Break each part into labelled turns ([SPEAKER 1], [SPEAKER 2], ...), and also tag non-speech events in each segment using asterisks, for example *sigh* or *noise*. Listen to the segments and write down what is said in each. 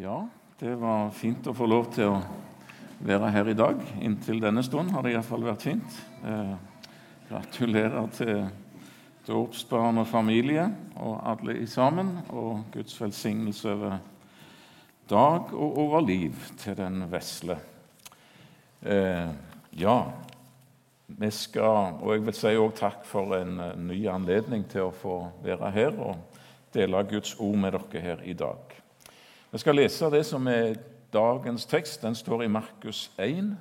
[SPEAKER 1] Ja, det var fint å få lov til å være her i dag. Inntil denne stund har det iallfall vært fint. Eh, gratulerer til dåpsbarn og familie og alle i sammen. Og Guds velsignelse over dag og over liv til den vesle. Eh, ja, vi skal, og jeg vil si også takk for en uh, ny anledning til å få være her og dele Guds ord med dere her i dag. Vi skal lese det som er dagens tekst. Den står i Markus 1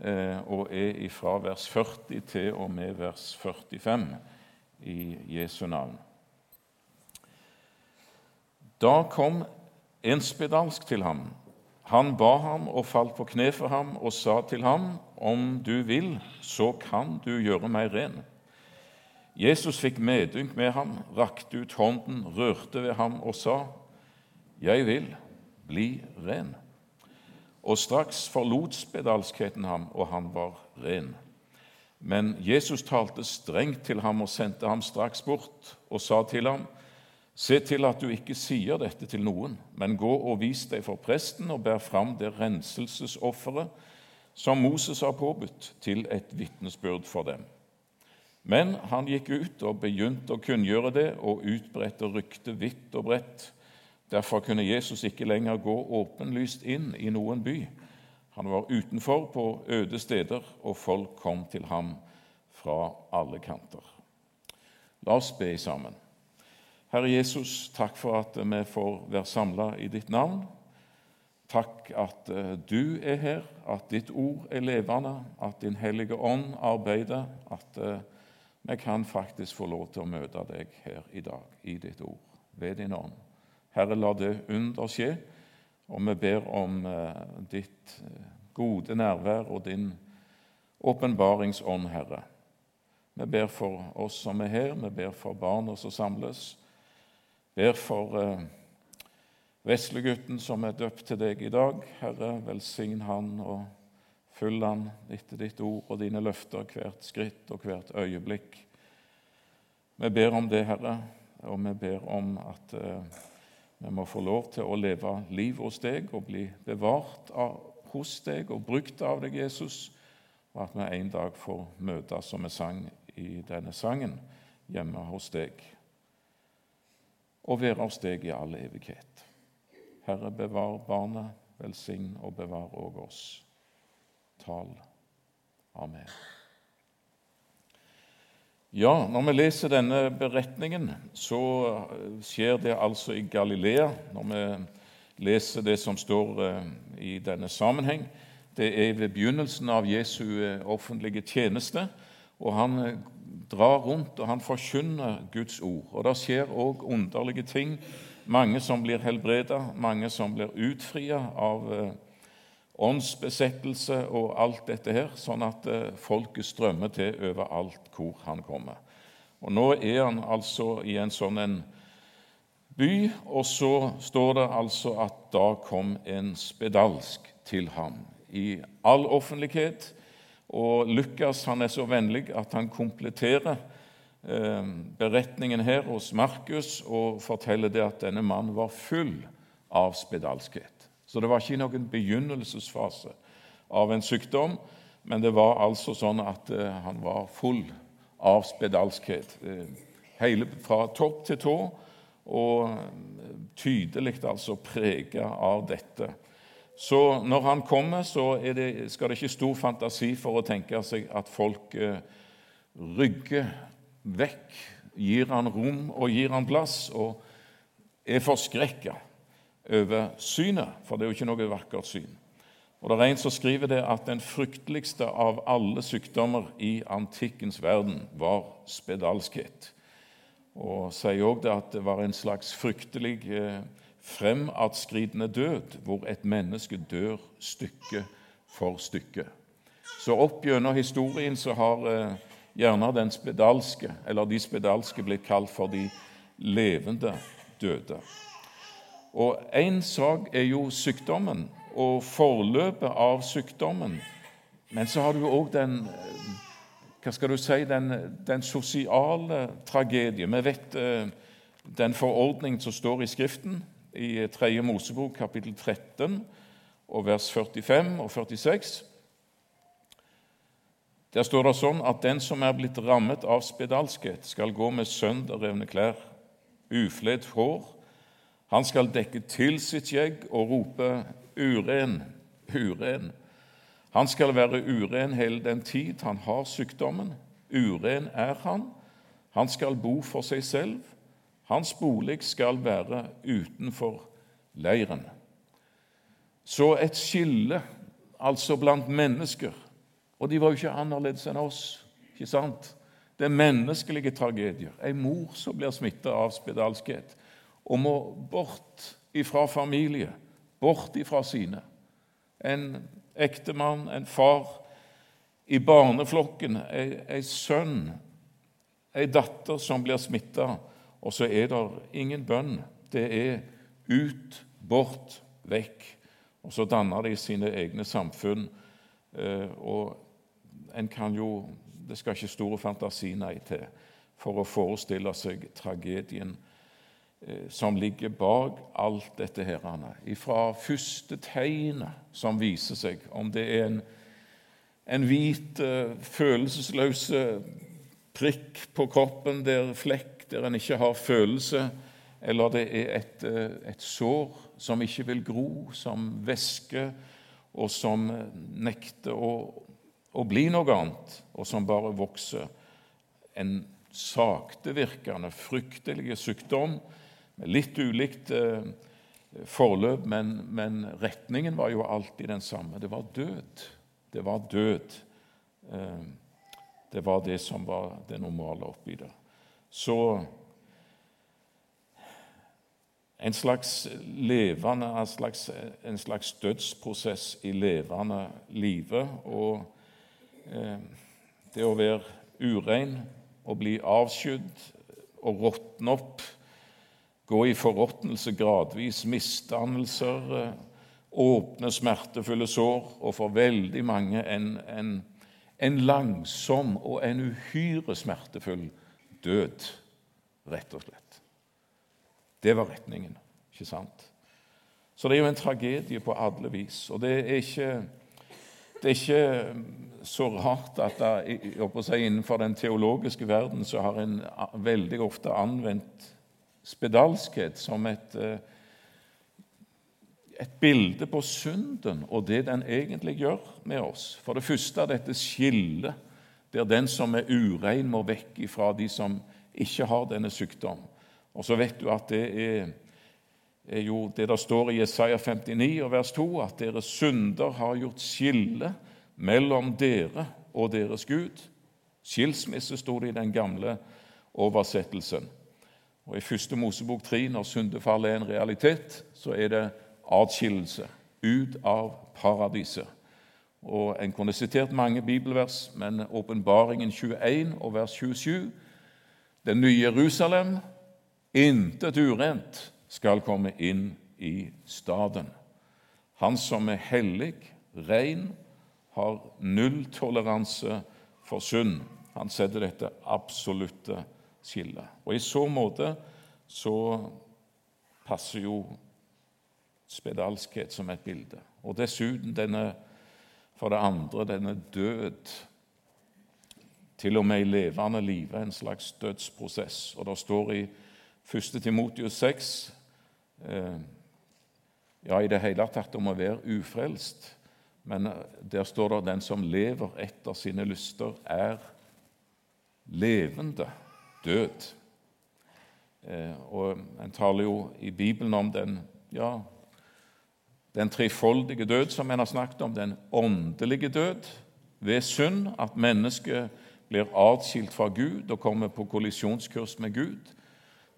[SPEAKER 1] eh, og er fra vers 40 til og med vers 45 i Jesu navn. Da kom en spedalsk til ham. Han ba ham og falt på kne for ham og sa til ham, Om du vil, så kan du gjøre meg ren. Jesus fikk medynk med ham, rakte ut hånden, rørte ved ham og sa, 'Jeg vil, bli ren.' Og straks forlot spedalskheten ham, og han var ren. Men Jesus talte strengt til ham og sendte ham straks bort, og sa til ham, Se til at du ikke sier dette til noen, men gå og vis deg for presten og bær fram det renselsesofferet som Moses har påbudt, til et vitnesbyrd for dem. Men han gikk ut og begynte å kunngjøre det og utbredte ryktet vidt og bredt. Derfor kunne Jesus ikke lenger gå åpenlyst inn i noen by. Han var utenfor på øde steder, og folk kom til ham fra alle kanter. La oss be sammen. Herre Jesus, takk for at vi får være samla i ditt navn. Takk at eh, du er her, at ditt ord er levende, at Din hellige ånd arbeider, at eh, vi kan faktisk få lov til å møte deg her i dag i ditt ord, ved din ånd. Herre, la det under skje, og vi ber om eh, ditt eh, gode nærvær og din åpenbaringsånd, Herre. Vi ber for oss som er her, vi ber for barna som samles. Ber for eh, veslegutten som er døpt til deg i dag. Herre, velsign han og fyll han etter ditt ord og dine løfter hvert skritt og hvert øyeblikk. Vi ber om det, Herre, og vi ber om at vi må få lov til å leve liv hos deg og bli bevart av, hos deg og brukt av deg, Jesus, og at vi en dag får møtes som vi sang i denne sangen, hjemme hos deg, og være hos deg i all evighet. Herre, bevar barnet, velsign og bevar òg oss. Tal. Amen. Ja, Når vi leser denne beretningen, så skjer det altså i Galilea. Når vi leser det som står eh, i denne sammenheng, det er ved begynnelsen av Jesu eh, offentlige tjeneste. og Han eh, drar rundt og han forkynner Guds ord. Og Det skjer òg underlige ting. Mange som blir helbreda, mange som blir utfria av åndsbesettelse og alt dette her, sånn at eh, folket strømmer til overalt hvor han kommer. Og Nå er han altså i en sånn en by, og så står det altså at da kom en spedalsk til ham i all offentlighet. Og Lukas han er så vennlig at han kompletterer eh, beretningen her hos Markus og forteller det at denne mannen var full av spedalskhet. Så det var ikke noen begynnelsesfase av en sykdom, men det var altså sånn at uh, han var full av spedalskhet. Uh, hele fra topp til tå, og uh, tydelig altså prega av dette. Så når han kommer, så det, skal det ikke stor fantasi for å tenke seg at folk rygger vekk, gir han rom og gir han plass, og er forskrekka over synet, for det er jo ikke noe vakkert syn. Og Det er en som skriver det at den frykteligste av alle sykdommer i antikkens verden var spedalskhet. Og sier også at det var en slags fryktelig eh, fremadskridende død, hvor et menneske dør stykke for stykke. Så opp gjennom historien så har eh, gjerne den spedalske, eller de spedalske blitt kalt for de levende døde. Og Én sak er jo sykdommen og forløpet av sykdommen. Men så har du òg den hva skal du si, den, den sosiale tragedien. Vi vet eh, den forordningen som står i Skriften, i 3. Mosebok kapittel 13 og vers 45 og 46. Der står det sånn at den som er blitt rammet av spedalskhet, skal gå med sønderrevne klær, ufledd hår. Han skal dekke til sitt skjegg og rope 'uren, uren'. Han skal være uren hele den tid han har sykdommen. Uren er han. Han skal bo for seg selv. Hans bolig skal være utenfor leiren. Så et skille, altså blant mennesker, og de var jo ikke annerledes enn oss. ikke sant? Det er menneskelige tragedier. Ei mor som blir smitta av spedalskhet og må bort ifra familie, bort ifra sine. En ektemann, en far i barneflokken, ei sønn, ei datter som blir smitta, og så er det ingen bønn. Det er ut, bort, vekk. Og så danner de sine egne samfunn. Eh, og en kan jo Det skal ikke store fantasi nei til for å forestille seg tragedien som ligger bak alt dette her. Fra første tegnet som viser seg, om det er en, en hvit, eh, følelsesløs prikk på kroppen, der flekk der en ikke har følelse, eller det er et, et sår som ikke vil gro, som væsker, og som nekter å å bli noe annet, og som bare vokser. En saktevirkende, fryktelig sykdom litt ulikt eh, forløp, men, men, retningen var jo alltid den samme. Det var død. Det var død. Eh, det var det som var det normale oppi det. Så en slags levende, en slags, en slags dødsprosess i levende live. og Eh, det å være urein og bli avskydd og råtne opp, gå i forråtnelse gradvis, misdannelser, eh, åpne, smertefulle sår, og for veldig mange en, en, en langsom og en uhyre smertefull død, rett og slett. Det var retningen, ikke sant? Så det er jo en tragedie på alle vis. Og det er ikke, det er ikke så rart at det, si, innenfor den teologiske verden så har en veldig ofte anvendt spedalskhet som et, eh, et bilde på synden og det den egentlig gjør med oss. For det første dette skillet der den som er urein, må vekk fra de som ikke har denne sykdom. Og så vet du at det er, er jo det der står i Jesaja 59 og vers 2, at deres synder har gjort skille mellom dere og deres Gud. Skilsmisse sto det i den gamle oversettelsen. Og I første Mosebok 3, når syndefallet er en realitet, så er det atskillelse ut av paradiset. Og En kunne sitert mange bibelvers, men åpenbaringen 21 og vers 27 Den nye Jerusalem, intet urent skal komme inn i staden. Han som er hellig, ren har nulltoleranse for synd. Han setter dette absolutte skillet. Og I så måte så passer jo spedalskhet som et bilde. Og dessuten denne, for det andre denne død. Til og med i levende live en slags dødsprosess. Og det står i 1. Timotius 6 eh, ja, i det hele tatt om å være ufrelst. Men der står det den som lever etter sine lyster, er levende død. Eh, og En taler jo i Bibelen om den, ja, den trefoldige død som en har snakket om, den åndelige død ved synd, at mennesket blir atskilt fra Gud og kommer på kollisjonskurs med Gud.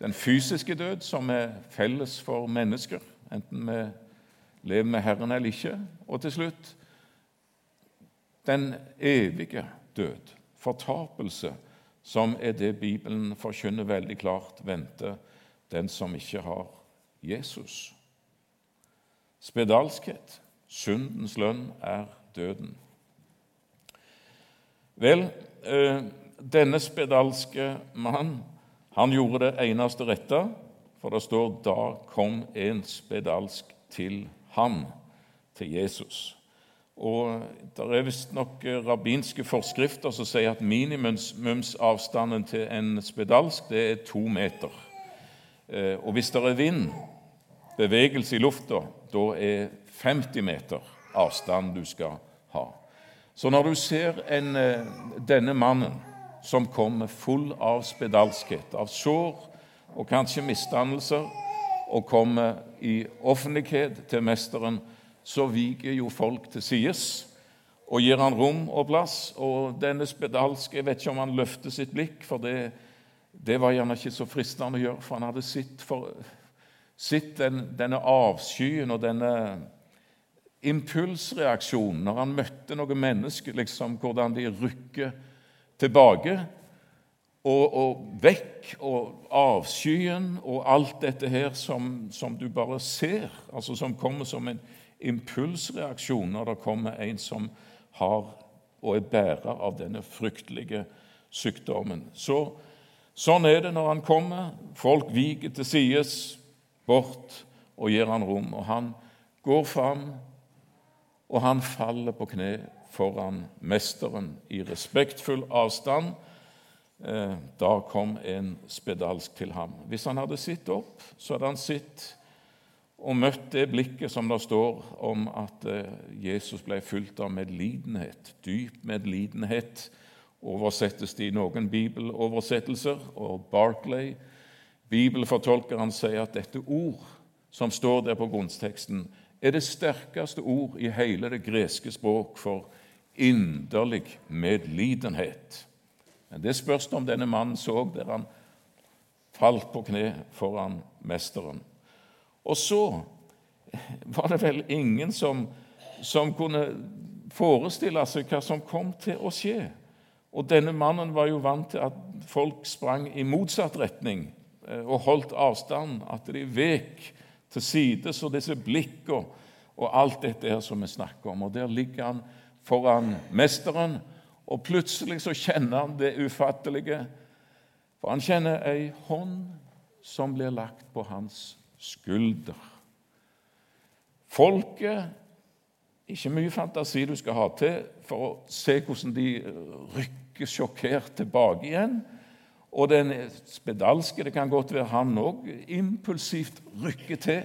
[SPEAKER 1] Den fysiske død, som er felles for mennesker, enten vi lever med Herren eller ikke. Og til slutt den evige død, fortapelse, som er det Bibelen forkynner veldig klart venter den som ikke har Jesus. Spedalskhet, syndens lønn, er døden. Vel, eh, denne spedalske mann han gjorde det eneste rette For det står da kom en spedalsk til ham, til Jesus. Og Det er visstnok rabbinske forskrifter som sier at minimumsavstanden til en spedalsk det er to meter. Eh, og hvis det er vind, bevegelse i lufta, da er 50 meter avstand du skal ha. Så når du ser en, eh, denne mannen som kommer full av spedalskhet, av sår og kanskje misdannelser, og kommer i offentlighet til mesteren, så viker jo folk til sides og gir han rom og plass. Og denne spedalske Jeg vet ikke om han løfter sitt blikk, for det, det var gjerne ikke så fristende å gjøre, for han hadde sett, for, den, denne avskyen og denne impulsreaksjonen når han møtte noen mennesker, liksom, hvordan de rykker tilbake og, og, vekk, og avskyen og alt dette her som, som, du bare ser, altså som kommer som en impulsreaksjon når det kommer en som har og er bærer av denne fryktelige sykdommen. Så, sånn er det når han kommer. Folk viker til sides bort og gir han rom. Og han går fram, og han faller på kne foran mesteren i respektfull avstand Eh, da kom en spedalsk til ham. Hvis han hadde sett opp, så hadde han sett og møtt det blikket som det står om at eh, Jesus ble fulgt av medlidenhet. Dyp medlidenhet oversettes det i noen bibeloversettelser. Og Barclay, bibelfortolkeren, sier at dette ord som står der på grunnteksten, er det sterkeste ord i hele det greske språk for inderlig medlidenhet. Men det spørs om denne mannen så der han falt på kne foran mesteren. Og så var det vel ingen som, som kunne forestille seg hva som kom til å skje. Og denne mannen var jo vant til at folk sprang i motsatt retning eh, og holdt avstand, at de vek til sides, og disse blikkene og alt dette her som vi snakker om. Og der ligger han foran mesteren og plutselig så kjenner han det ufattelige. For han kjenner ei hånd som blir lagt på hans skulder. Folket Ikke mye fantasi du skal ha til for å se hvordan de rykker sjokkert tilbake igjen. Og den spedalske, det kan godt være han òg, impulsivt rykker til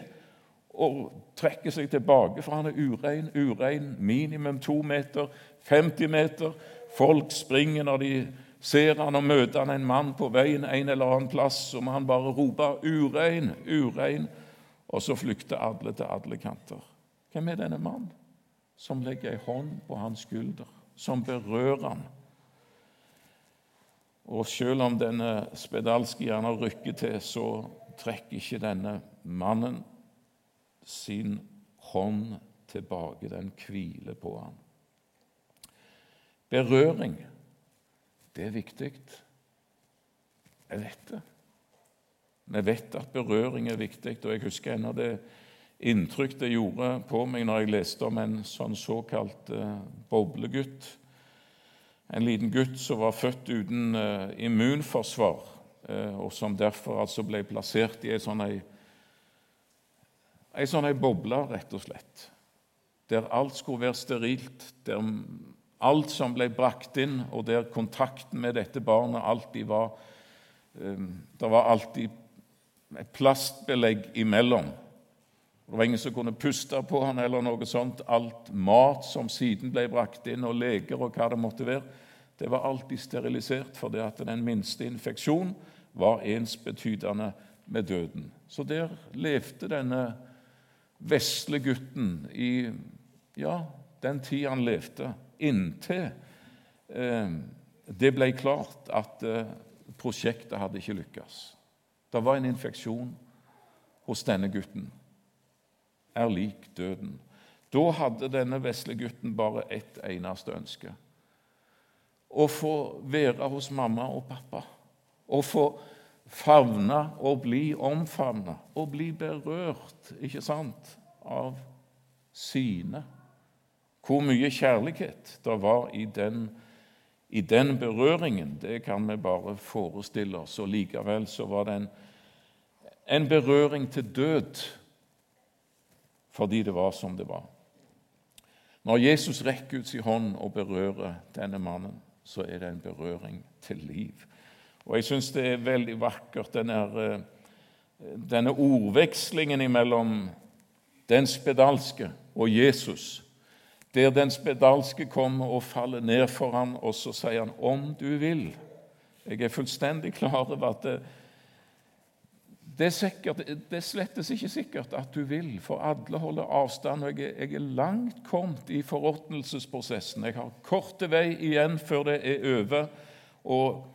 [SPEAKER 1] og trekker seg tilbake, for han er urein, urein, minimum to meter, 50 meter. Folk springer når de ser han og møter han en mann på veien en eller annen plass, så han bare rope 'urein, urein', og så flykter alle til alle kanter. Hvem er denne mannen som legger ei hånd på hans skulder, som berører han? Og selv om denne spedalske gjerne rykker til, så trekker ikke denne mannen sin hånd tilbake. Den hviler på ham. Berøring, det er viktig. Jeg vet det. Vi vet at berøring er viktig, og jeg husker ennå det inntrykk det gjorde på meg når jeg leste om en sånn såkalt uh, boblegutt. En liten gutt som var født uten uh, immunforsvar, uh, og som derfor altså ble plassert i ei sånn ei, ei sånn boble, rett og slett, der alt skulle være sterilt, der Alt som ble brakt inn, og der kontakten med dette barnet alltid var ehm, Det var alltid et plastbelegg imellom. Det var ingen som kunne puste på han eller noe sånt. Alt mat som siden ble brakt inn, og leger og hva det måtte være, det var alltid sterilisert, fordi at den minste infeksjon var ensbetydende med døden. Så der levde denne vesle gutten i ja, den tid han levde inntil eh, det ble klart at eh, prosjektet hadde ikke lykkes. Det var en infeksjon hos denne gutten. Er lik døden. Da hadde denne vesle gutten bare ett eneste ønske. Å få være hos mamma og pappa. Å få favne og bli omfavnet og bli berørt, ikke sant, av sine hvor mye kjærlighet det var i den, i den berøringen, det kan vi bare forestille oss. Og likevel så var det en, en berøring til død fordi det var som det var. Når Jesus rekker ut sin hånd og berører denne mannen, så er det en berøring til liv. Og Jeg syns det er veldig vakkert, denne, eh, denne ordvekslingen mellom den spedalske og Jesus, der den spedalske kommer og faller ned for ham, og så sier han 'om du vil'. Jeg er fullstendig klar over at det, det er, sikkert, det slettes ikke sikkert at du vil, for alle holder avstand. og jeg jeg er langt kommet i forråtnelsesprosessen. Jeg har korte vei igjen før det er over. Og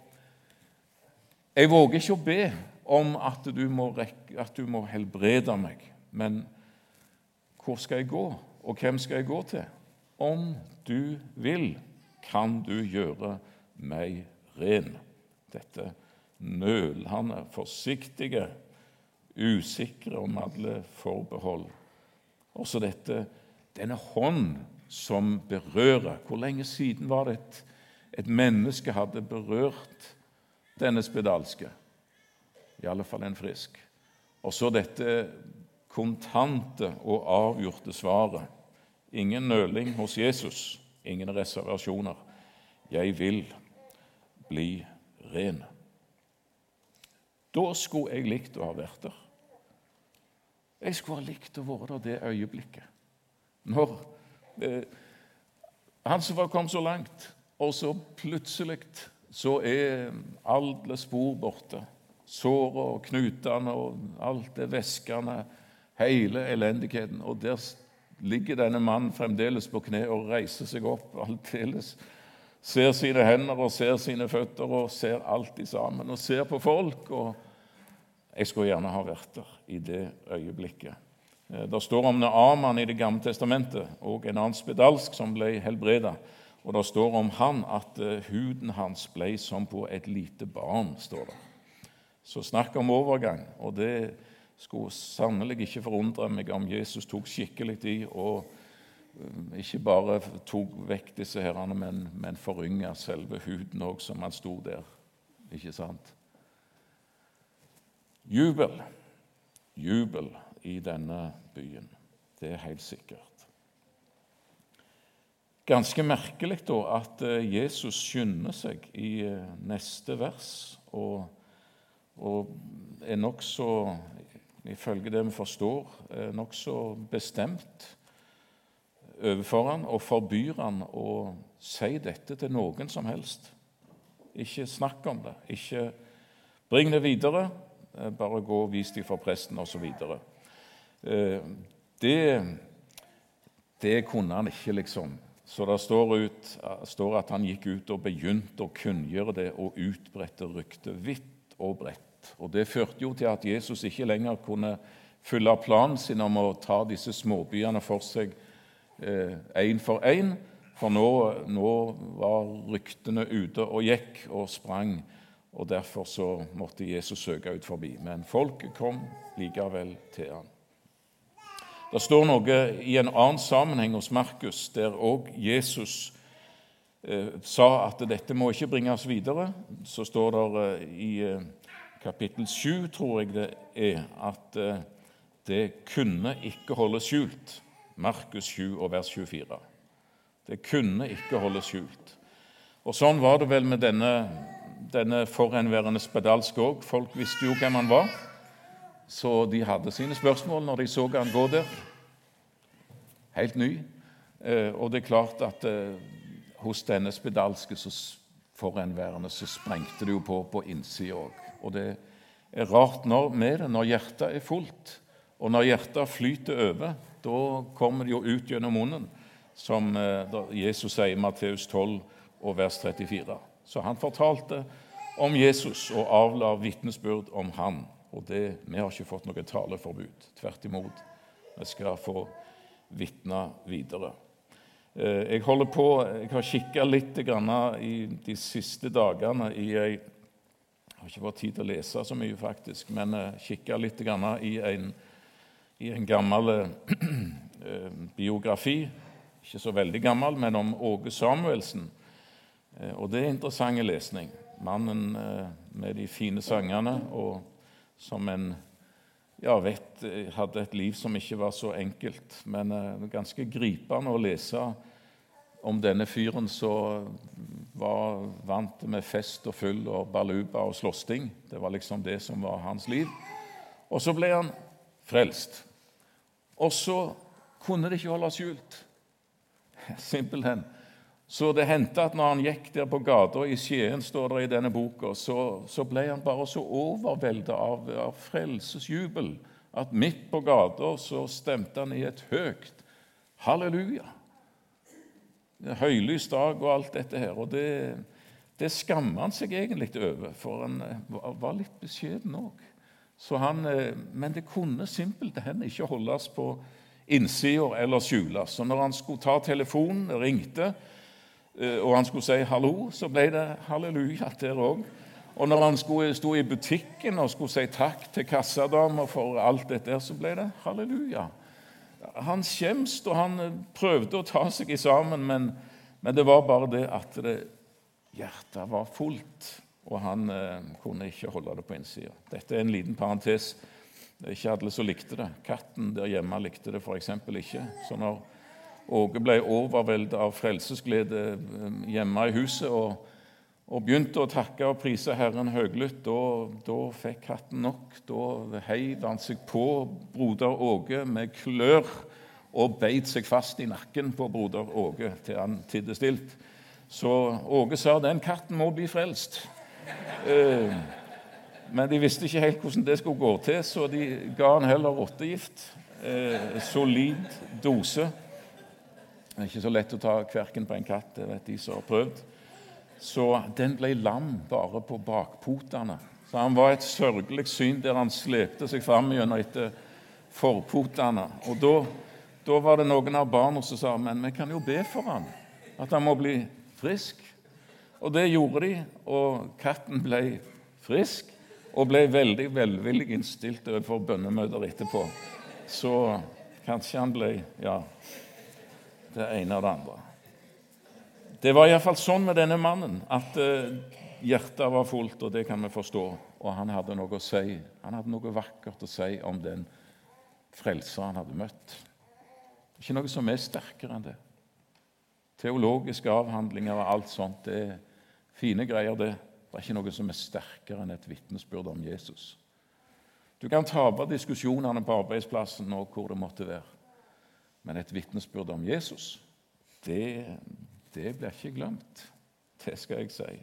[SPEAKER 1] jeg våger ikke å be om at du må, rekke, at du må helbrede meg. Men hvor skal jeg gå, og hvem skal jeg gå til? Om du vil, kan du gjøre meg ren. Dette nølende, forsiktige usikre om alle forbehold. Også dette, denne hånd som berører. Hvor lenge siden var det et, et menneske hadde berørt denne spedalske? I alle fall en frisk. Og så dette kontante og avgjorte svaret. Ingen nøling hos Jesus, ingen reservasjoner. Jeg vil bli ren. Da skulle jeg likt å ha vært der. Jeg skulle ha likt å være der det øyeblikket. Når eh, han som var kommet så langt, og så plutselig så er alle spor borte. Såret og knutene og alt det væskende, hele elendigheten. Og der ligger denne mannen fremdeles på kne og reiser seg opp aldeles. Ser sine hender og ser sine føtter og ser alt i sammen. Og ser på folk. og jeg skulle gjerne ha vært der i det øyeblikket. Eh, det står om Naaman i Det gamle testamentet og en annen spedalsk som ble helbreda. Og det står om han at eh, huden hans ble som på et lite barn. står det. Så snakk om overgang. Og det skulle sannelig ikke forundre meg om Jesus tok skikkelig i og eh, ikke bare tok vekk disse herrene, men, men forynga selve huden òg, som han sto der. Ikke sant? Jubel, jubel i denne byen. Det er helt sikkert. Ganske merkelig da at eh, Jesus skynder seg i eh, neste vers og, og er nokså, ifølge det vi forstår, nokså bestemt overfor han og forbyr han å si dette til noen som helst. Ikke snakk om det. Ikke bring det videre. Eh, bare gå og vis dem for presten, osv. Eh, det, det kunne han ikke, liksom. Så det står, ut, står, at han gikk ut og begynte å kunngjøre det og utbredte ryktet vidt og bredt. Og Det førte jo til at Jesus ikke lenger kunne fylle planen sin om å ta disse småbyene for seg én eh, for én. For nå, nå var ryktene ute og gikk og sprang og Derfor så måtte Jesus søke ut forbi. Men folket kom likevel til ham. Det står noe i en annen sammenheng hos Markus, der òg Jesus eh, sa at dette må ikke bringes videre. Så står det eh, i eh, kapittel 7, tror jeg det er, at eh, det kunne ikke holdes skjult. Markus 7 og vers 24. Det kunne ikke holdes skjult. Og Sånn var det vel med denne denne forhenværende spedalsk òg. Folk visste jo hvem han var, så de hadde sine spørsmål når de så han gå der. Helt ny. Eh, og det er klart at eh, hos denne spedalske så forhenværende så sprengte det jo på på innsida òg. Og det er rart når, med det når hjertet er fullt, og når hjertet flyter over. Da kommer det jo ut gjennom munnen, som eh, Jesus sier i Matteus 12 og vers 34. Så han fortalte om Jesus og avla vitnesbyrd om han. Og det, Vi har ikke fått noe taleforbud. Tvert imot. Vi skal få vitne videre. Eh, jeg holder på, jeg har kikka litt i de siste dagene i ei Jeg har ikke fått tid til å lese så mye, faktisk, men kikka litt i en, i en gammel eh, *clears throat* biografi. Ikke så veldig gammel, men om Åge Samuelsen. Eh, og det er interessant lesning. Mannen eh, med de fine sangene og som en ja, vet, hadde et liv som ikke var så enkelt. Men eh, ganske gripende å lese om denne fyren som var vant med fest og fyll og baluba og slåssing. Det var liksom det som var hans liv. Og så ble han frelst. Og så kunne det ikke holde skjult. *laughs* Simpelthen. Så det hendte at når han gikk der på gata i Skien, står det i denne boka, så, så ble han bare så overveldet av, av frelsesjubel at midt på gata så stemte han i et høyt halleluja. Høylys dag og alt dette her. Og det, det skammer han seg egentlig over, for han eh, var litt beskjeden òg. Eh, men det kunne simpelthen ikke holdes på innsida eller skjules. Så når han skulle ta telefonen, ringte, og han skulle si hallo, så ble det halleluja der òg. Og når han skulle stå i butikken og skulle si takk til kassadama for alt dette, så ble det halleluja. Han skjemst, og han eh, prøvde å ta seg sammen, men, men det var bare det at det, hjertet var fullt, og han eh, kunne ikke holde det på innsida. Dette er en liten parentes. Det er ikke alle som likte det. Katten der hjemme likte det f.eks. ikke. Så når Åge ble overveldet av frelsesglede eh, hjemme i huset og og begynte å takke og prise Herren høylytt. Da, da, fikk katten nok. Da heiv han seg på broder Åge med klør og beit seg fast i nakken på broder Åge til han tidde stilt. Så Åge sa den katten må bli frelst. Eh, men de visste ikke helt hvordan det skulle gå til, så de ga han heller rottegift. Eh, solid dose. Det er ikke så lett å ta kverken på en katt, det vet de som har prøvd så den ble lam bare på bakpotene. Så han var et sørgelig syn der han slepte seg fram gjennom etter forpotene. Og da, da, var det noen av barna som sa men vi kan jo be for han, at han må bli frisk. Og det gjorde de, og katten ble frisk og ble veldig velvillig innstilt overfor bønnemøter etterpå. Så kanskje han ble ja, det ene og det andre. Det var iallfall sånn med denne mannen at uh, hjertet var fullt, og det kan vi forstå. Og han hadde noe å si. Han hadde noe vakkert å si om den frelser han hadde møtt. Ikke noe som er sterkere enn det. Teologiske avhandlinger og alt sånt, det er fine greier, det. Det er ikke noe som er sterkere enn et vitnesbyrd om Jesus. Du kan tape diskusjonene på arbeidsplassen og hvor det måtte være, men et vitnesbyrd om Jesus, det, det blir ikke glemt. Det skal jeg si.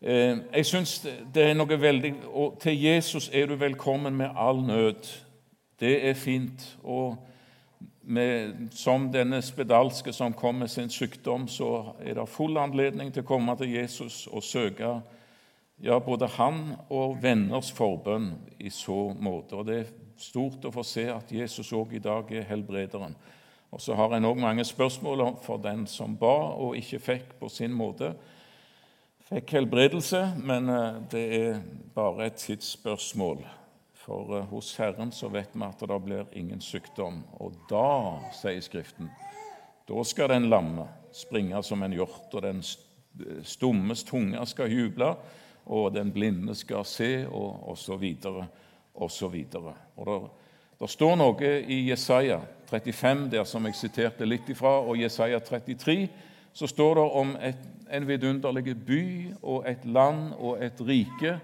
[SPEAKER 1] Eh, jeg syns det er noe veldig og Til Jesus er du velkommen med all nød. Det er fint. Og med, som denne spedalske som kom med sin sykdom, så er det full anledning til å komme til Jesus og søke ja, både han og venners forbønn i så måte. Og Det er stort å få se at Jesus òg i dag er helbrederen. Og så har en òg mange spørsmål for den som ba og ikke fikk på sin måte. Fikk helbredelse, men eh, det er bare et tidsspørsmål. For eh, hos Herren så vet vi at det blir ingen sykdom. Og da, sier Skriften, da skal den lamme springe som en hjort, og den stummes tunge skal juble, og den blinde skal se, og osv., osv. Det står noe i Jesaja 35, der som jeg siterte litt ifra, og Jesaja 33, så står det om et, en vidunderlig by og et land og et rike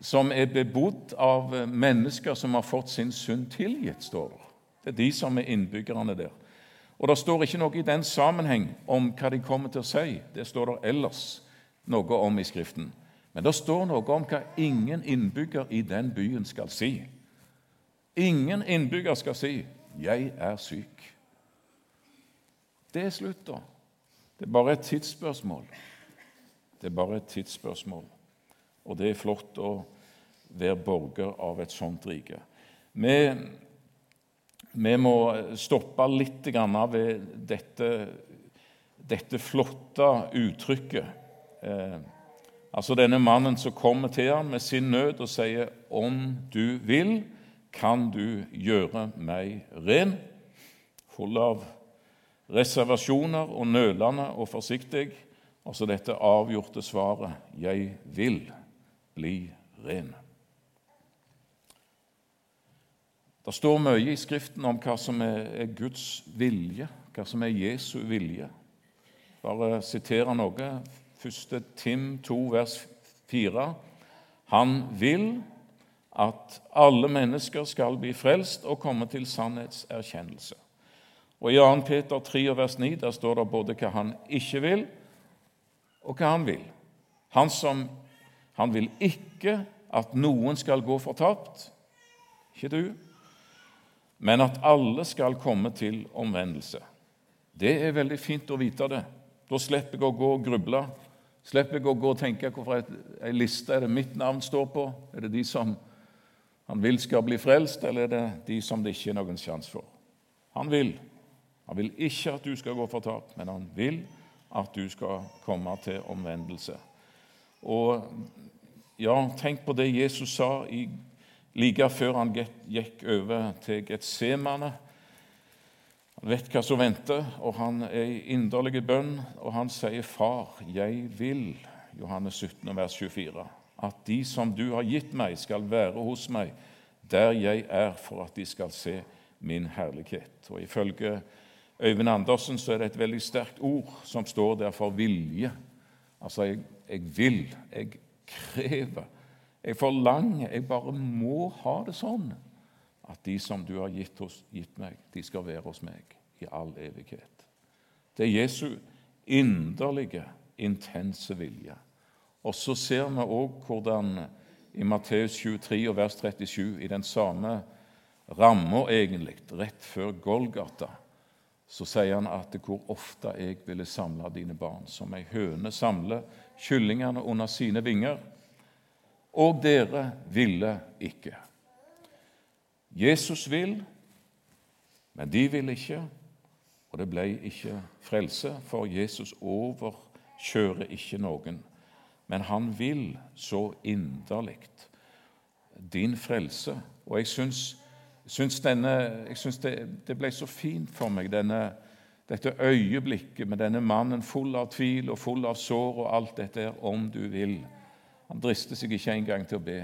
[SPEAKER 1] som er bebodd av mennesker som har fått sin synd tilgitt, står det. Det er de som er innbyggerne der. Og Det står ikke noe i den sammenheng om hva de kommer til å si. Det står det ellers noe om i Skriften. Men det står noe om hva ingen innbygger i den byen skal si. Ingen innbygger skal si 'jeg er syk'. Det er slutt, da. Det er bare et tidsspørsmål. Det er bare et tidsspørsmål. Og det er flott å være borger av et sånt rike. Vi, vi må stoppe litt ved dette, dette flotte uttrykket. Altså denne mannen som kommer til ham med sin nød og sier 'om du vil' kan du gjøre meg ren? Full av reservasjoner og nølende og forsiktig. Og så dette avgjorte svaret 'Jeg vil bli ren'. Det står mye i Skriften om hva som er Guds vilje, hva som er Jesu vilje. Bare sitere noe. Første Tim 2, vers 4. Han vil at alle mennesker skal bli frelst og komme til sannhetserkjennelse. Og I 2. Peter 3, vers 9 der står det både hva han ikke vil, og hva han vil. Han, som, han vil ikke at noen skal gå fortapt, ikke du, men at alle skal komme til omvendelse. Det er veldig fint å vite det. Da slipper jeg å gå og gruble. Slipper jeg å gå og tenke hvorfor ei liste er det mitt navn står på. Er det de som han vil skal bli frelst, eller er det de som det ikke er noen sjanse for? Han vil. Han vil ikke at du skal gå fortapt, men han vil at du skal komme til omvendelse. Og ja, tenk på det Jesus sa i, like før han gikk over til Getsemane. Han vet hva som venter, og han er i inderlig bønn, og han sier, 'Far, jeg vil', Johannes 17, vers 24, 'at de som du har gitt meg, skal være hos meg der jeg er, for at de skal se min herlighet.' Og Ifølge Øyvind Andersen så er det et veldig sterkt ord som står der for vilje. Altså, jeg, jeg vil, jeg krever, jeg forlanger, jeg bare må ha det sånn at de som du har gitt, oss, gitt meg, de skal være hos meg i all evighet. Det er Jesu inderlige, intense vilje. Og så ser vi òg hvordan i Matteus 23 og vers 37, i den samme ramma egentlig, rett før Golgata, så sier han at hvor ofte jeg ville samle dine barn, som ei høne samler kyllingene under sine vinger, og dere ville ikke. Jesus vil, men de vil ikke, og det ble ikke frelse, for Jesus overkjører ikke noen. Men han vil så inderlig din frelse. Og jeg syns syns, denne, jeg syns det, det, ble så fint for meg, denne, dette øyeblikket med denne mannen full av tvil og full av sår og alt dette om du vil. Han drister seg ikke engang til å be,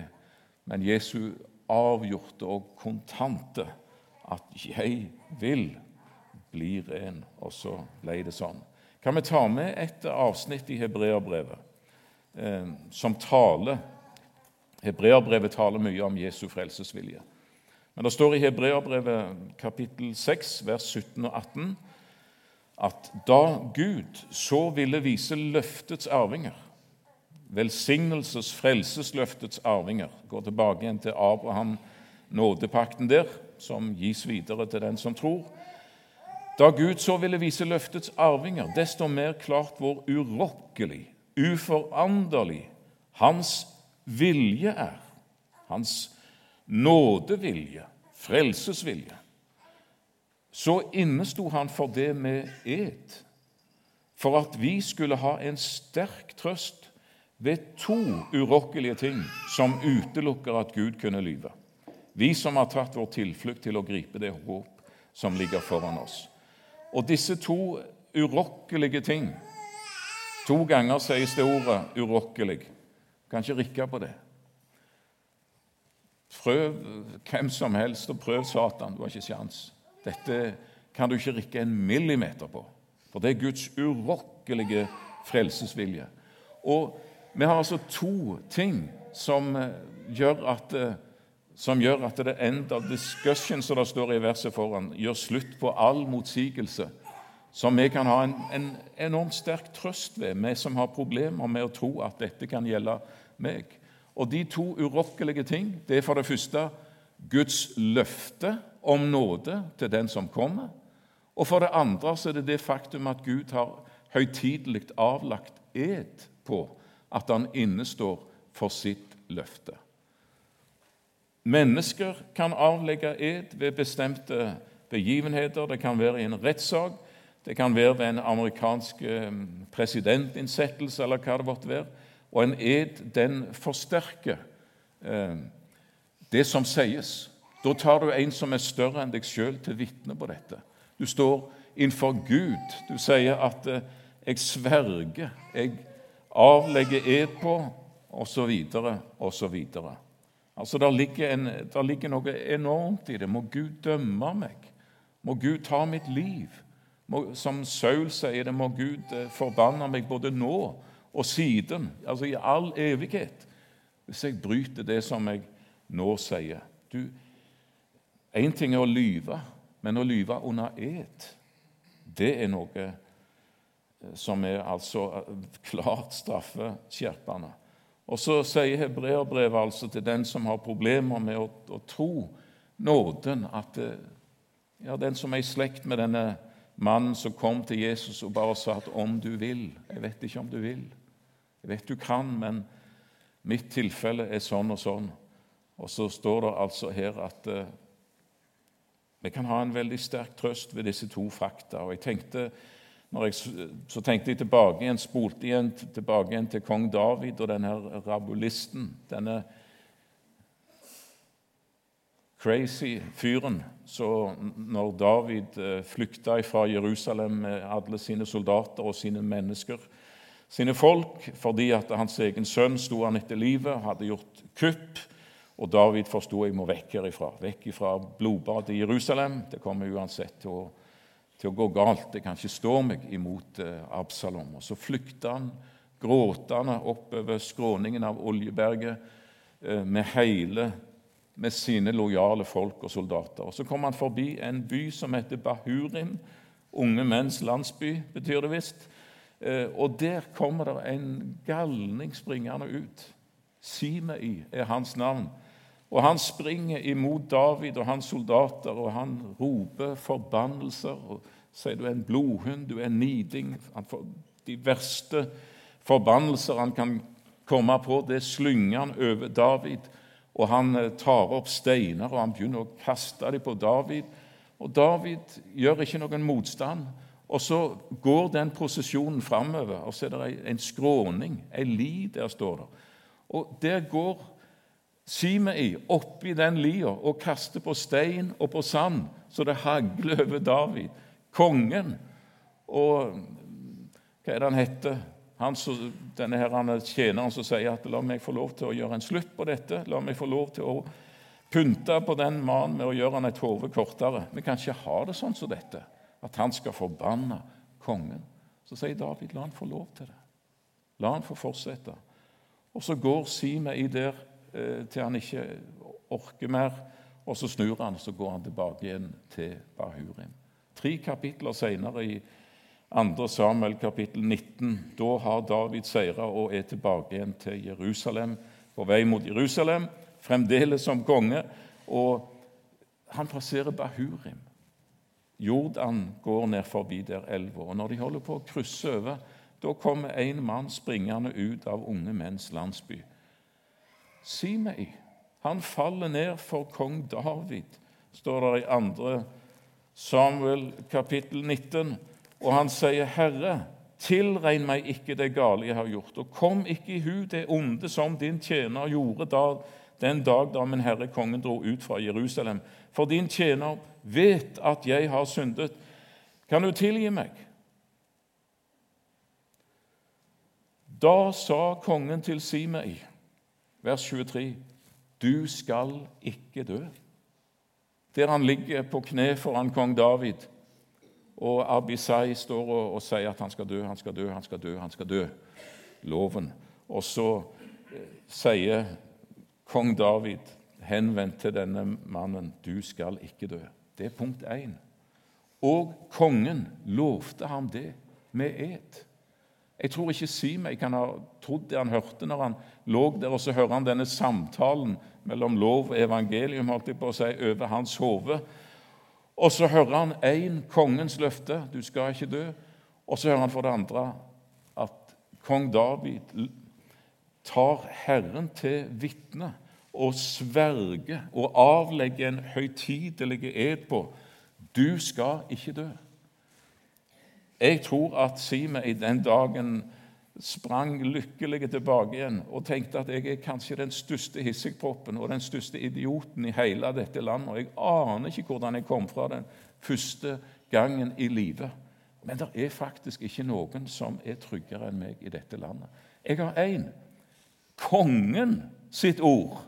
[SPEAKER 1] men Jesu avgjorte og kontante at 'jeg vil bli ren'. Og så ble det sånn. Kan vi ta med et avsnitt i Hebreabrevet eh, som taler Hebreabrevet taler mye om Jesu frelsesvilje. Men det står i Hebreabrevet kapittel 6, vers 17 og 18 at da Gud så ville vise løftets arvinger, velsignelses, frelsesløftets arvinger Går tilbake igjen til Abraham, nådepakten der, som gis videre til den som tror. Da Gud så ville vise løftets arvinger, desto mer klart hvor urokkelig, uforanderlig Hans vilje er. Hans nådevilje, frelsesvilje, så innesto han for det med ed, for at vi skulle ha en sterk trøst ved to urokkelige ting som utelukker at Gud kunne lyve. Vi som har tatt vår tilflukt til å gripe det håp som ligger foran oss. Og disse to urokkelige ting To ganger sies det ordet 'urokkelig'. Kan ikke rikke på det. Prøv hvem som helst, og prøv Satan. Du har ikke sjans. Dette kan du ikke rikke en millimeter på, for det er Guds urokkelige frelsesvilje. Og Vi har altså to ting som eh, gjør at, eh, som gjør at det end of discussion, som det står i verset foran, gjør slutt på all motsigelse, som vi kan ha en, en enormt sterk trøst ved, vi som har problemer med å tro at dette kan gjelde meg. Og de to urokkelige ting det er for det første Guds løfte om nåde til den som kommer. Og for det andre så er det det faktum at Gud har høytidelig avlagt ed på at han innestår for sitt løfte. Mennesker kan avlegge ed ved bestemte begivenheter. Det kan være i en rettssak, det kan være ved en amerikansk eh, presidentinnsettelse eller hva det måtte være. Og en ed, den forsterker eh, det som sies. Da tar du en som er større enn deg sjøl, til vitne på dette. Du står innenfor Gud. Du sier at eh, 'jeg sverger', 'jeg avlegger ed på', osv., osv. Altså, Der ligger, en, der ligger noe enormt i det. Må Gud dømme meg? Må Gud ta mitt liv? Må, som Saul sier det, må Gud eh, forbanne meg både nå og siden, altså i all evighet, hvis jeg bryter det som jeg nå sier. Du, Én ting er å lyve, men å lyve under ed, det er noe eh, som er altså eh, klart straffeskjerpende. Og så sier hebreerbrevet altså til den som har problemer med å, å tro nåden, at ja, den som er i slekt med denne mannen som kom til Jesus og bare sa at 'om du vil' Jeg vet ikke om du vil. Jeg vet du kan, men mitt tilfelle er sånn og sånn. Og så står det altså her at uh, vi kan ha en veldig sterk trøst ved disse to fakta. Og jeg tenkte, jeg, så tenkte jeg tilbake igjen, spolte igjen tilbake igjen til kong David og denne rabulisten. denne crazy fyren. Så når David eh, flykta fra Jerusalem med alle sine soldater og sine mennesker, sine folk, fordi at hans egen sønn sto han etter livet, hadde gjort kupp, og David forsto jeg må vekk herifra, vekk fra blodbadet i Jerusalem. Det kommer uansett til å, til å gå galt. Det kan ikke stå meg imot eh, Absalom. Og Så flykter han gråtende oppover skråningen av Oljeberget eh, med hele med sine lojale folk og soldater. Og Så kom han forbi en by som heter Bahurim. Unge menns landsby, betyr det visst. Eh, og der kommer det en galning springende ut. Simei er hans navn. Og Han springer imot David og hans soldater, og han roper forbannelser. og Sier du er en blodhund, du er en niding. Han får de verste forbannelser han kan komme på, det slynger han over David og han eh, tar opp steiner og han begynner å kaste dem på David. Og David gjør ikke noen motstand. Og Så går den prosesjonen framover, og så er det en skråning, ei li der, står det. Og Der går Simei oppi den lia og kaster på stein og på sand, så det hagler over David, kongen. Og hva er det han heter? han, denne her, han tjeneren som sier at 'la meg få lov til å gjøre en slutt på dette', 'la meg få lov til å pynte på den mannen med å gjøre han et hode kortere'. Vi kan ikke ha det sånn som dette, at han skal forbanne kongen. Så sier David 'la han få lov til det'. La han få fortsette. Og så går Simei der til han ikke orker mer, og så snur han så går han tilbake igjen til Bahurim. Tre kapitler senere i 2. Samuel kapittel 19. Da har David seira og er tilbake igjen til Jerusalem, på vei mot Jerusalem, fremdeles som konge. Og han passerer Bahurim. Jordan går ned forbi der elva. Og når de holder på å krysse over, da kommer en mann springende ut av unge menns landsby. Simei. Han faller ned for kong David, står det i 2. Samuel kapittel 19. Og han sier, 'Herre, tilregn meg ikke det gale jeg har gjort,' 'og kom ikke i hu det onde som din tjener gjorde da, den dag da min herre kongen dro ut fra Jerusalem.' For din tjener vet at jeg har syndet. Kan du tilgi meg? Da sa kongen til Simei, vers 23, 'Du skal ikke dø.' Der han ligger på kne foran kong David og Abisai står og, og, sier at han skal dø, han skal dø, han skal dø. han skal dø. Loven. Og så eh, sier kong David, henvendt til denne mannen, 'Du skal ikke dø'. Det er punkt én. Og kongen lovte ham det med ed. Jeg tror ikke Simei kan ha trodd det han hørte når han lå der, og så hører han denne samtalen mellom lov og evangelium holdt jeg på å si, over hans hode. Og så hører han én kongens løfte du skal ikke dø. Og så hører han for det andre at kong David tar Herren til vitne og sverger og avlegger en høytidelig ed på du skal ikke dø. Jeg tror at Simen i den dagen sprang lykkelig tilbake igjen og tenkte at jeg er kanskje den største hissigproppen og den største idioten i hele dette landet. Og jeg aner ikke hvordan jeg kom fra den første gangen i livet. Men det er faktisk ikke noen som er tryggere enn meg i dette landet. Jeg har én kongen sitt ord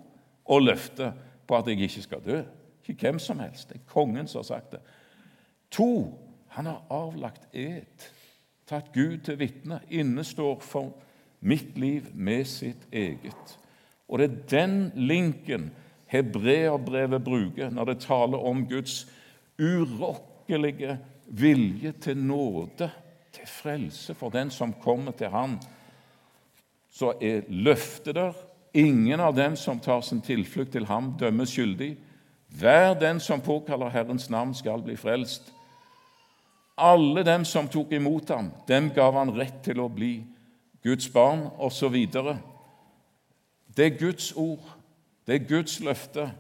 [SPEAKER 1] og løfte på at jeg ikke skal dø. Ikke hvem som helst. Det er kongen som har sagt det. To, han har avlagt ed, tatt Gud til vitne, innestår for mitt liv med sitt eget. Og det er den linken hebreerbrevet bruker når det taler om Guds urokkelige vilje til nåde, til frelse for den som kommer til ham. Så er løftet der. Ingen av dem som tar sin tilflukt til ham, dømmes skyldig. Hver den som påkaller Herrens navn, skal bli frelst. Alle dem som tok imot ham, dem gav han rett til å bli Guds barn, osv. Det er Guds ord, det er Guds løfte,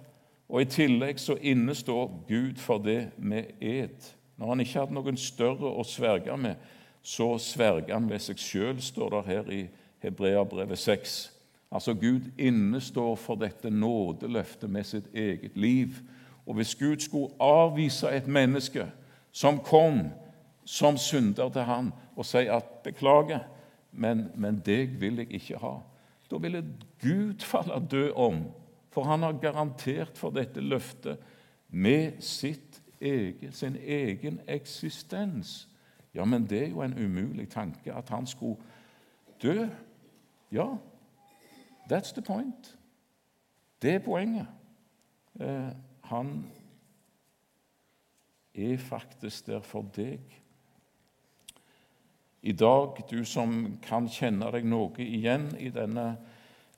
[SPEAKER 1] og i tillegg så innestår Gud for det med ed. Når han ikke hadde noen større å sverge med, så sverger han ved seg sjøl, står det her i Hebreabrevet 6. Altså Gud innestår for dette nådeløftet med sitt eget liv. Og hvis Gud skulle avvise et menneske som kom som synder til han, og si at 'beklager, men, men deg vil jeg ikke ha', da ville Gud falle død om, for han har garantert for dette løftet med egen, sin egen eksistens. Ja, men det er jo en umulig tanke at han skulle dø. Ja, That's the point. Det er poenget. Eh, han er faktisk der for deg. I dag, du som kan kjenne deg noe igjen i denne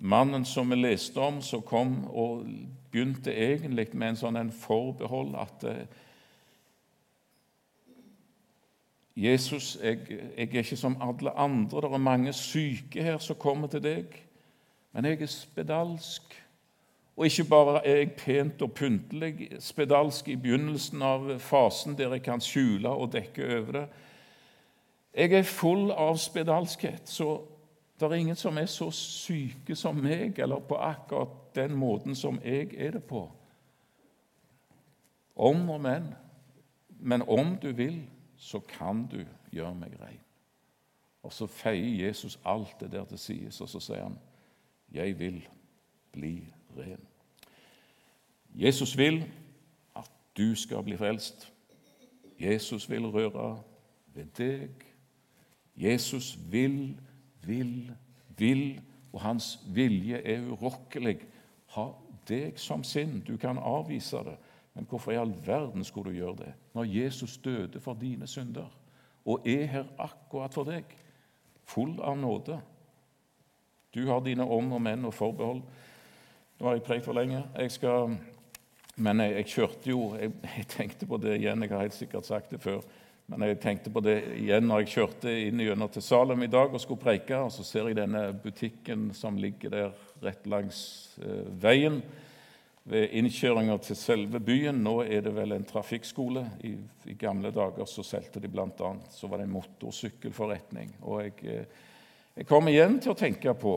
[SPEAKER 1] mannen som vi leste om, som kom og begynte egentlig med en sånn en forbehold at eh, Jesus, jeg, jeg, er ikke som alle andre. Det er mange syke her som kommer til deg. Men jeg er spedalsk. Og ikke bare er jeg pent og pyntelig spedalsk i begynnelsen av fasen der jeg kan skjule og dekke over det. Jeg er full av spedalskhet, så det er ingen som er så syke som meg, eller på akkurat den måten som jeg er det på. Om og men. Men om du vil, så kan du gjøre meg rein. Og så feier Jesus alt det der til sies, og så sier han 'Jeg vil bli ren'. Jesus vil at du skal bli frelst. Jesus vil røre ved deg. Jesus vil, vil, vil, og hans vilje er urokkelig. Ha deg som sinn. Du kan avvise det, men hvorfor i all verden skulle du gjøre det når Jesus døde for dine synder og er her akkurat for deg, full av nåde? Du har dine om og men og forbehold. Nå har jeg prekt for lenge. Jeg skal, men jeg, jeg kjørte jo jeg, jeg, tenkte på det igjen, jeg har helt sikkert sagt det før. Men jeg tenkte på det igjen når jeg kjørte inn gjennom til Salem i dag og skulle preike. og Så ser jeg denne butikken som ligger der rett langs eh, veien ved innkjøringa til selve byen. Nå er det vel en trafikkskole. I, i gamle dager så solgte de bl.a. så var det en motorsykkelforretning. og jeg... Eh, jeg kom igjen til å tenke på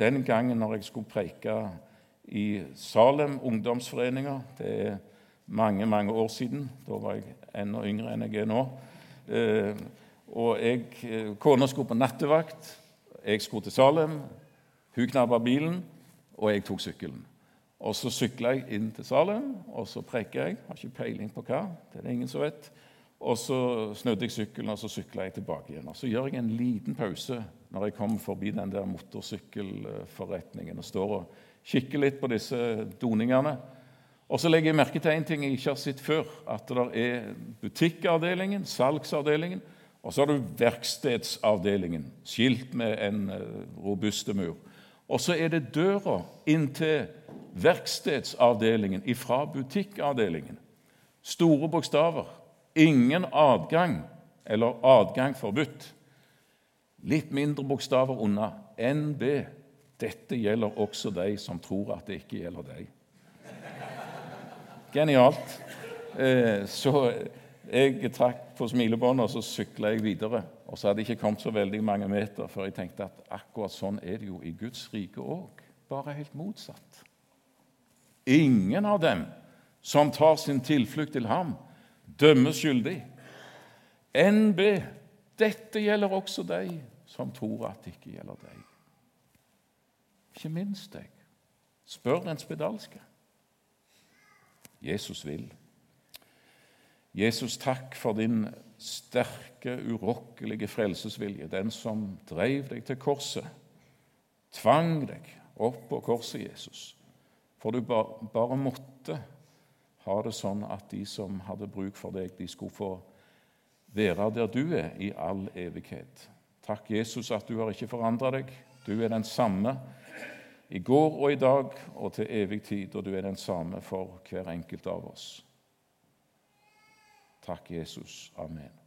[SPEAKER 1] den gangen når jeg skulle preike i Salem ungdomsforeninger. Det er mange, mange år siden. Da var jeg enda yngre enn jeg er nå. Eh, og jeg, eh, Kona skulle på nattevakt. Jeg skulle til Salem. Hun knabba bilen, og jeg tok sykkelen. Og Så sykla jeg inn til Salem, og så preiker jeg. Har ikke peiling på hva. Det er det ingen som vet. Og Så snudde jeg sykkelen og så sykla jeg tilbake igjen. Og Så gjør jeg en liten pause når jeg kommer forbi den der motorsykkelforretningen og står og kikker litt på disse doningene. Og så legger jeg merke til en ting jeg ikke har sett før. At det er butikkavdelingen, salgsavdelingen, og så har du verkstedsavdelingen, skilt med en eh, robuste mur. Og så er det døra inn til verkstedsavdelingen ifra butikkavdelingen. Store bokstaver. Ingen adgang, eller adgang forbudt. Litt mindre bokstaver unna. NB. Dette gjelder også de som tror at det ikke gjelder deg. Genialt. Eh, så jeg trakk på smilebåndet, og så sykla jeg videre. Og så hadde jeg ikke kommet så veldig mange meter før jeg tenkte at akkurat sånn er det jo i Guds rike òg. Bare helt motsatt. Ingen av dem som tar sin tilflukt til ham, dømmes skyldig. NB. Dette gjelder også deg som tror at det ikke gjelder deg. Ikke minst deg Spør den spedalske. Jesus vil. Jesus, takk for din sterke, urokkelige frelsesvilje, den som drev deg til korset, tvang deg opp på korset, Jesus. For du bare måtte ha det sånn at de som hadde bruk for deg, de skulle få være der du er i all evighet. Takk, Jesus, at du har ikke forandra deg. Du er den samme i går og i dag og til evig tid, og du er den samme for hver enkelt av oss. Takk, Jesus. Amen.